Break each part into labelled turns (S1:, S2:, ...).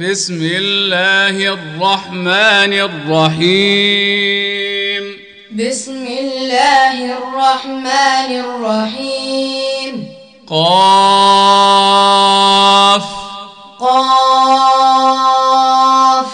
S1: بسم الله الرحمن الرحيم.
S2: بسم الله الرحمن الرحيم.
S1: قاف.
S2: قاف.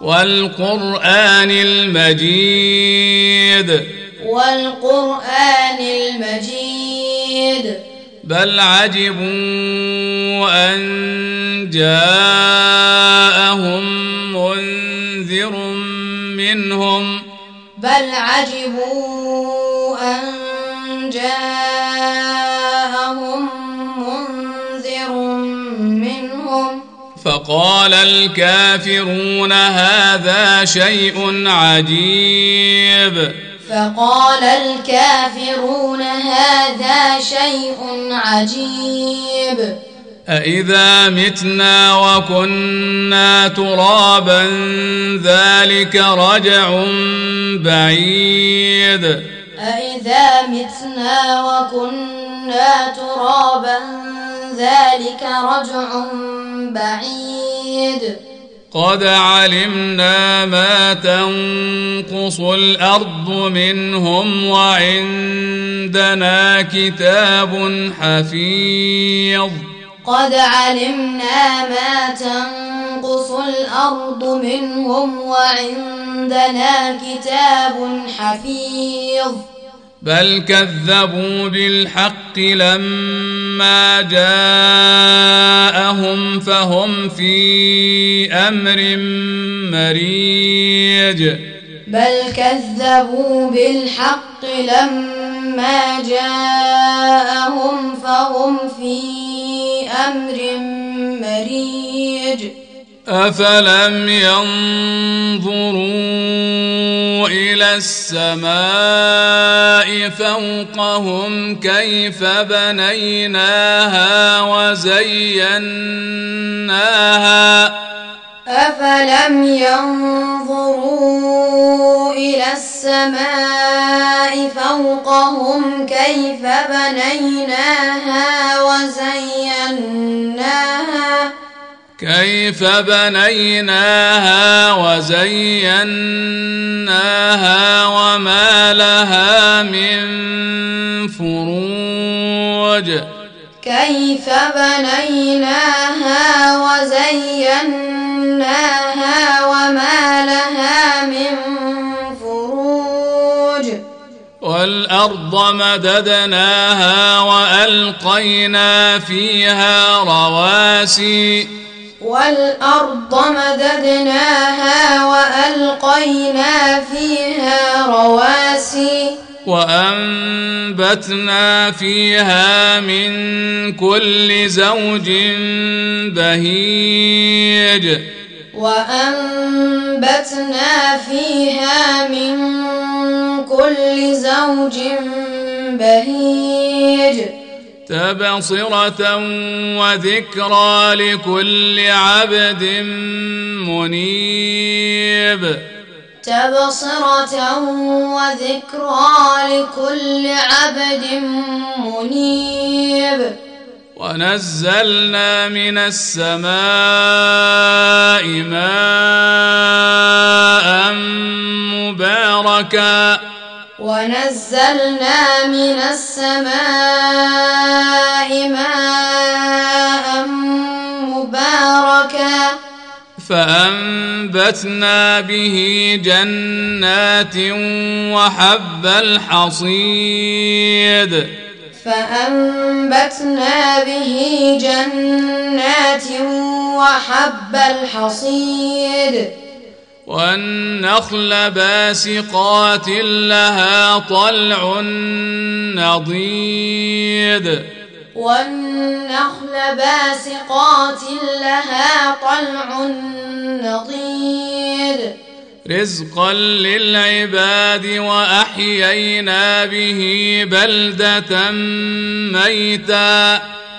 S1: والقرآن المجيد.
S2: والقرآن المجيد.
S1: بل عجبوا أن جاءهم منذر منهم
S2: بل عجبوا أن جاءهم منذر منهم
S1: فقال الكافرون هذا شيء عجيب
S2: فقال الكافرون هذا شيء عجيب.
S1: أإذا متنا وكنا ترابا ذلك رجع بعيد.
S2: أإذا متنا وكنا ترابا ذلك رجع بعيد.
S1: قد علمنا ما تنقص الأرض منهم وعندنا كتاب حفيظ
S2: قد علمنا ما تنقص الأرض منهم وعندنا كتاب حفيظ
S1: بل كذبوا بالحق لما جاءهم فهم في أمر مريج.
S2: بل كذبوا بالحق لما جاءهم فهم في أمر مريج.
S1: أفلم ينظروا إلى السماء فوقهم كيف بنيناها وزيناها.
S2: أفلم ينظروا إلى السماء فوقهم كيف بنيناها وزيناها
S1: كيف بنيناها وزيناها وما لها من فروج؟
S2: كيف بنيناها وزيناها وما لها من فروج؟
S1: والأرض مددناها وألقينا فيها رواسي.
S2: والأرض مددناها وألقينا فيها رواسي.
S1: وأنبتنا فيها من كل زوج بهيج.
S2: وأنبتنا فيها من كل زوج بهيج.
S1: تبصرة وذكرى لكل عبد منيب
S2: تبصرة وذكرى لكل عبد منيب
S1: ونزلنا من السماء ماء مباركا
S2: ونزلنا من السماء ماء مباركا.
S1: فأنبتنا به جنات وحب الحصيد.
S2: فأنبتنا به جنات وحب الحصيد.
S1: والنخل باسقات لها طلع نضيد.
S2: والنخل باسقات لها طلع نضيد.
S1: رزقا للعباد وأحيينا به بلدة ميتا.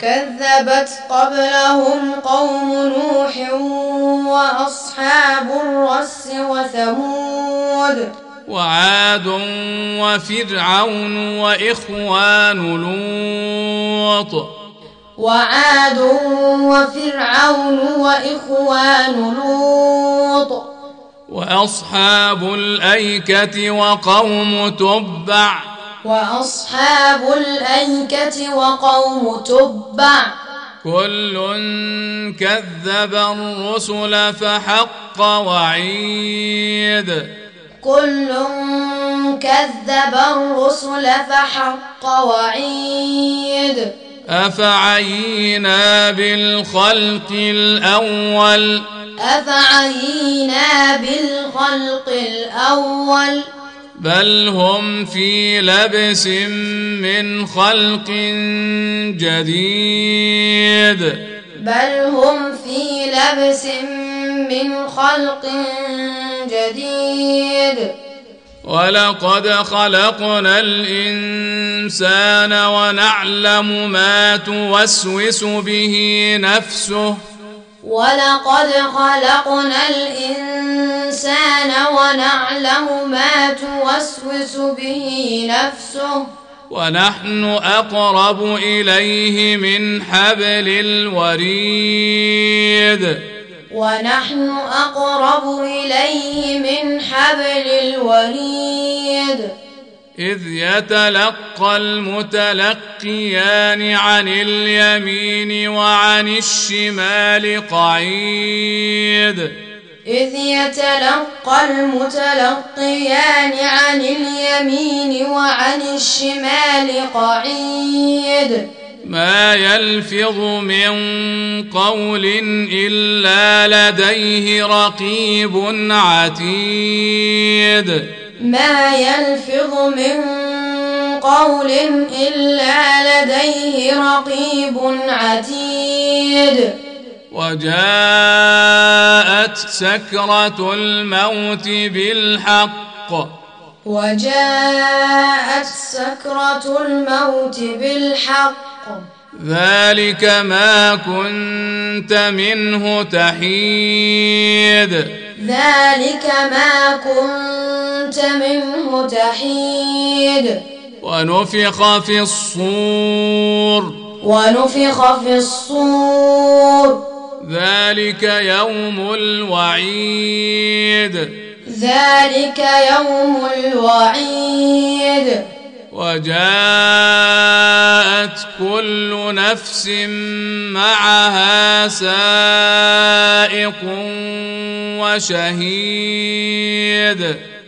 S2: كذبت قبلهم قوم نوح وأصحاب الرس وثمود
S1: وعاد وفرعون وإخوان لوط
S2: وعاد وفرعون وإخوان لوط
S1: وأصحاب الأيكة وقوم تبع
S2: وأصحاب الأيكة وقوم تبع.
S1: كل كذب الرسل فحق وعيد.
S2: كل كذب الرسل فحق وعيد.
S1: أفعينا بالخلق الأول؟
S2: أفعينا بالخلق الأول؟
S1: بل هم في لبس من خلق جديد.
S2: بل هم في لبس من خلق جديد.
S1: ولقد خلقنا الإنسان ونعلم ما توسوس به نفسه.
S2: ولقد خلقنا الإنسان ونعلم ما توسوس به نفسه.
S1: ونحن أقرب إليه من حبل الوريد.
S2: ونحن أقرب إليه من حبل الوريد.
S1: إذ يتلقى المتلقيان عن اليمين وعن الشمال قعيد.
S2: إذ يتلقى المتلقيان عن اليمين وعن الشمال قعيد.
S1: ما يلفظ من قول إلا لديه رقيب عتيد.
S2: ما يلفظ من قول إلا لديه رقيب عتيد.
S1: وجاءت سكرة الموت بالحق.
S2: وجاءت سكرة الموت بالحق.
S1: ذلك ما كنت منه تحيد.
S2: ذلك ما كنت منه تحيد
S1: ونفخ في الصور.
S2: ونفخ في الصور.
S1: ذلك يوم الوعيد.
S2: ذلك يوم الوعيد.
S1: وجاءت كل نفس معها سائق وشهيد.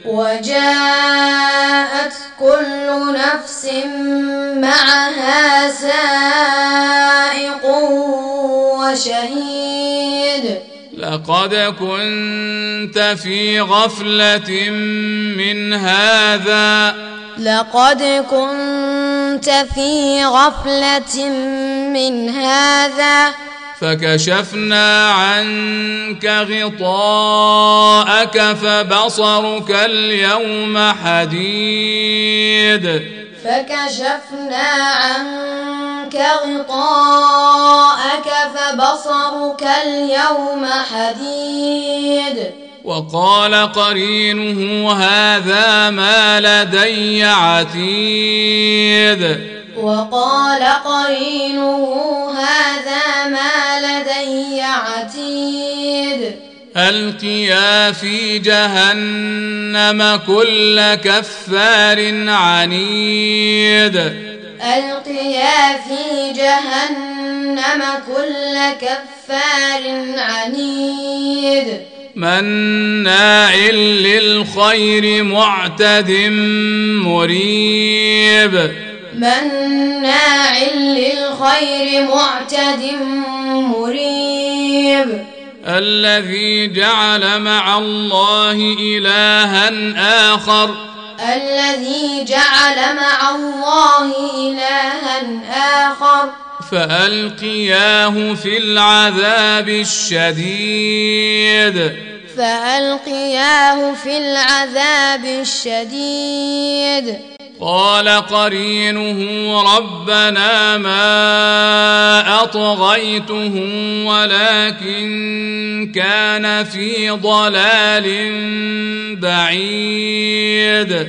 S2: وجاءت كل نفس معها سائق وشهيد.
S1: لقد كنت في غفلة من هذا
S2: لقد كنت في غفلة من هذا.
S1: فكشفنا عنك غطاءك فبصرك اليوم حديد.
S2: فكشفنا عنك غطاءك فبصرك اليوم حديد.
S1: وقال قرينه هذا ما لدي عتيد.
S2: وقال قرينه هذا ما لدي عتيد.
S1: ألقيا في جهنم كل كفار عنيد.
S2: ألقيا في جهنم كل كفار عنيد.
S1: مناع للخير معتد مريب
S2: مناع للخير معتد مريب
S1: الذي جعل مع الله إلها آخر
S2: الذي جعل مع الله إلها آخر
S1: فألقياه في العذاب الشديد.
S2: فألقياه في العذاب الشديد.
S1: قال قرينه ربنا ما أطغيته ولكن كان في ضلال بعيد.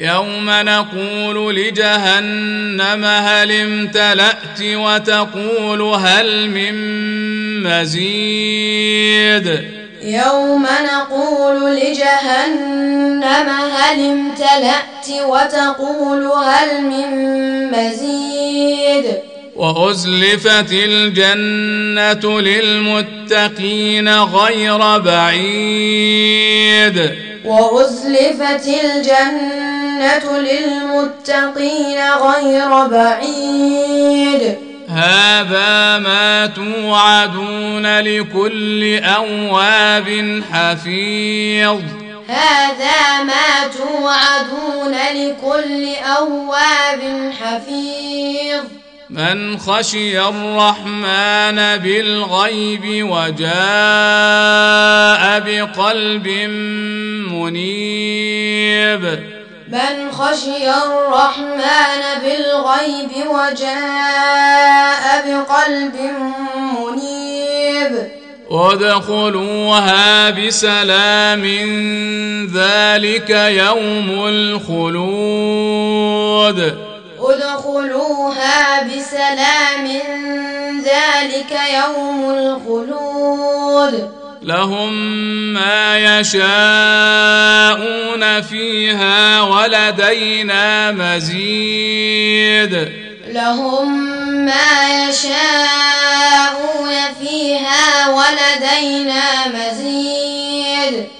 S1: يوم نقول لجهنم هل امتلأت وتقول هل من مزيد؟
S2: يوم نقول لجهنم هل امتلأت وتقول هل من مزيد؟
S1: وأزلفت الجنة للمتقين غير بعيد.
S2: وأزلفت الجنة للمتقين غير بعيد.
S1: هذا ما توعدون لكل أواب حفيظ.
S2: هذا ما توعدون لكل أواب حفيظ.
S1: من خشي الرحمن بالغيب وجاء بقلب منيب.
S2: من خشي الرحمن بالغيب وجاء بقلب منيب.
S1: ادخلوها بسلام ذلك يوم الخلود.
S2: ادخلوها بسلام ذلك يوم الخلود.
S1: لهم ما يشاءون فيها ولدينا مزيد.
S2: لهم ما يشاءون فيها ولدينا مزيد.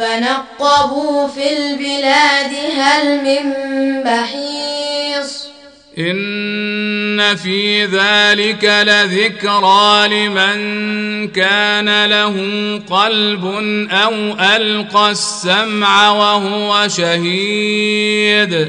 S2: فنقبوا في البلاد هل من محيص
S1: إن في ذلك لذكرى لمن كان له قلب أو ألقى السمع وهو شهيد.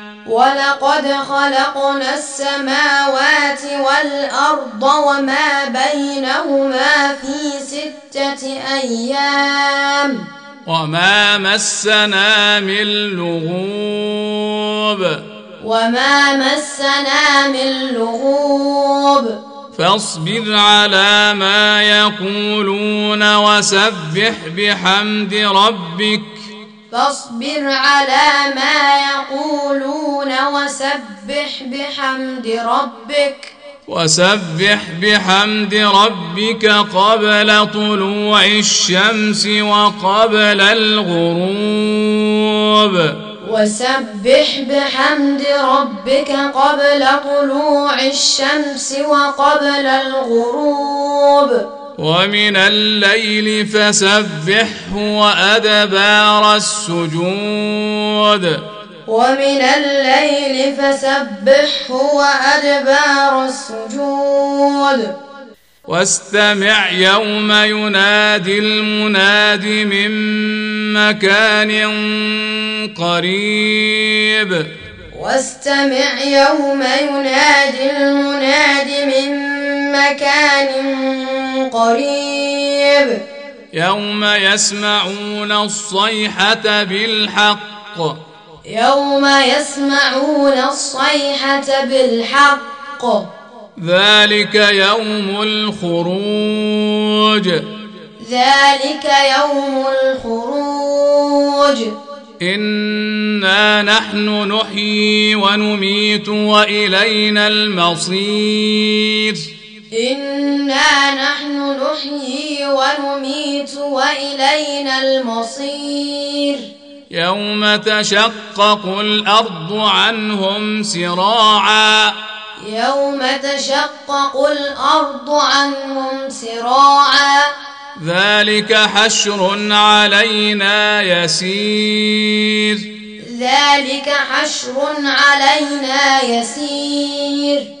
S2: ولقد خلقنا السماوات والأرض وما بينهما في ستة أيام.
S1: وما مسنا من لغوب.
S2: وما مسنا من لغوب.
S1: فاصبر على ما يقولون وسبح بحمد ربك.
S2: فاصبر على ما يقولون وسبح بحمد ربك.
S1: وسبح بحمد ربك قبل طلوع الشمس وقبل الغروب.
S2: وسبح بحمد ربك قبل طلوع الشمس وقبل الغروب.
S1: ومن الليل فسبحه وأدبار السجود.
S2: ومن الليل فسبحه وأدبار السجود.
S1: واستمع يوم ينادي المناد من مكان قريب.
S2: واستمع يوم ينادي المناد من مكان قريب
S1: يوم يسمعون الصيحة بالحق.
S2: يوم يسمعون الصيحة بالحق.
S1: ذلك يوم الخروج.
S2: ذلك يوم الخروج.
S1: إنا نحن نحيي ونميت وإلينا المصير.
S2: انا نحن نحيي ونميت والينا المصير
S1: يوم تشقق الأرض عنهم سراعا
S2: يوم تشقق الأرض عنهم سراعا
S1: ذلك حشر علينا يسير
S2: ذلك حشر علينا يسير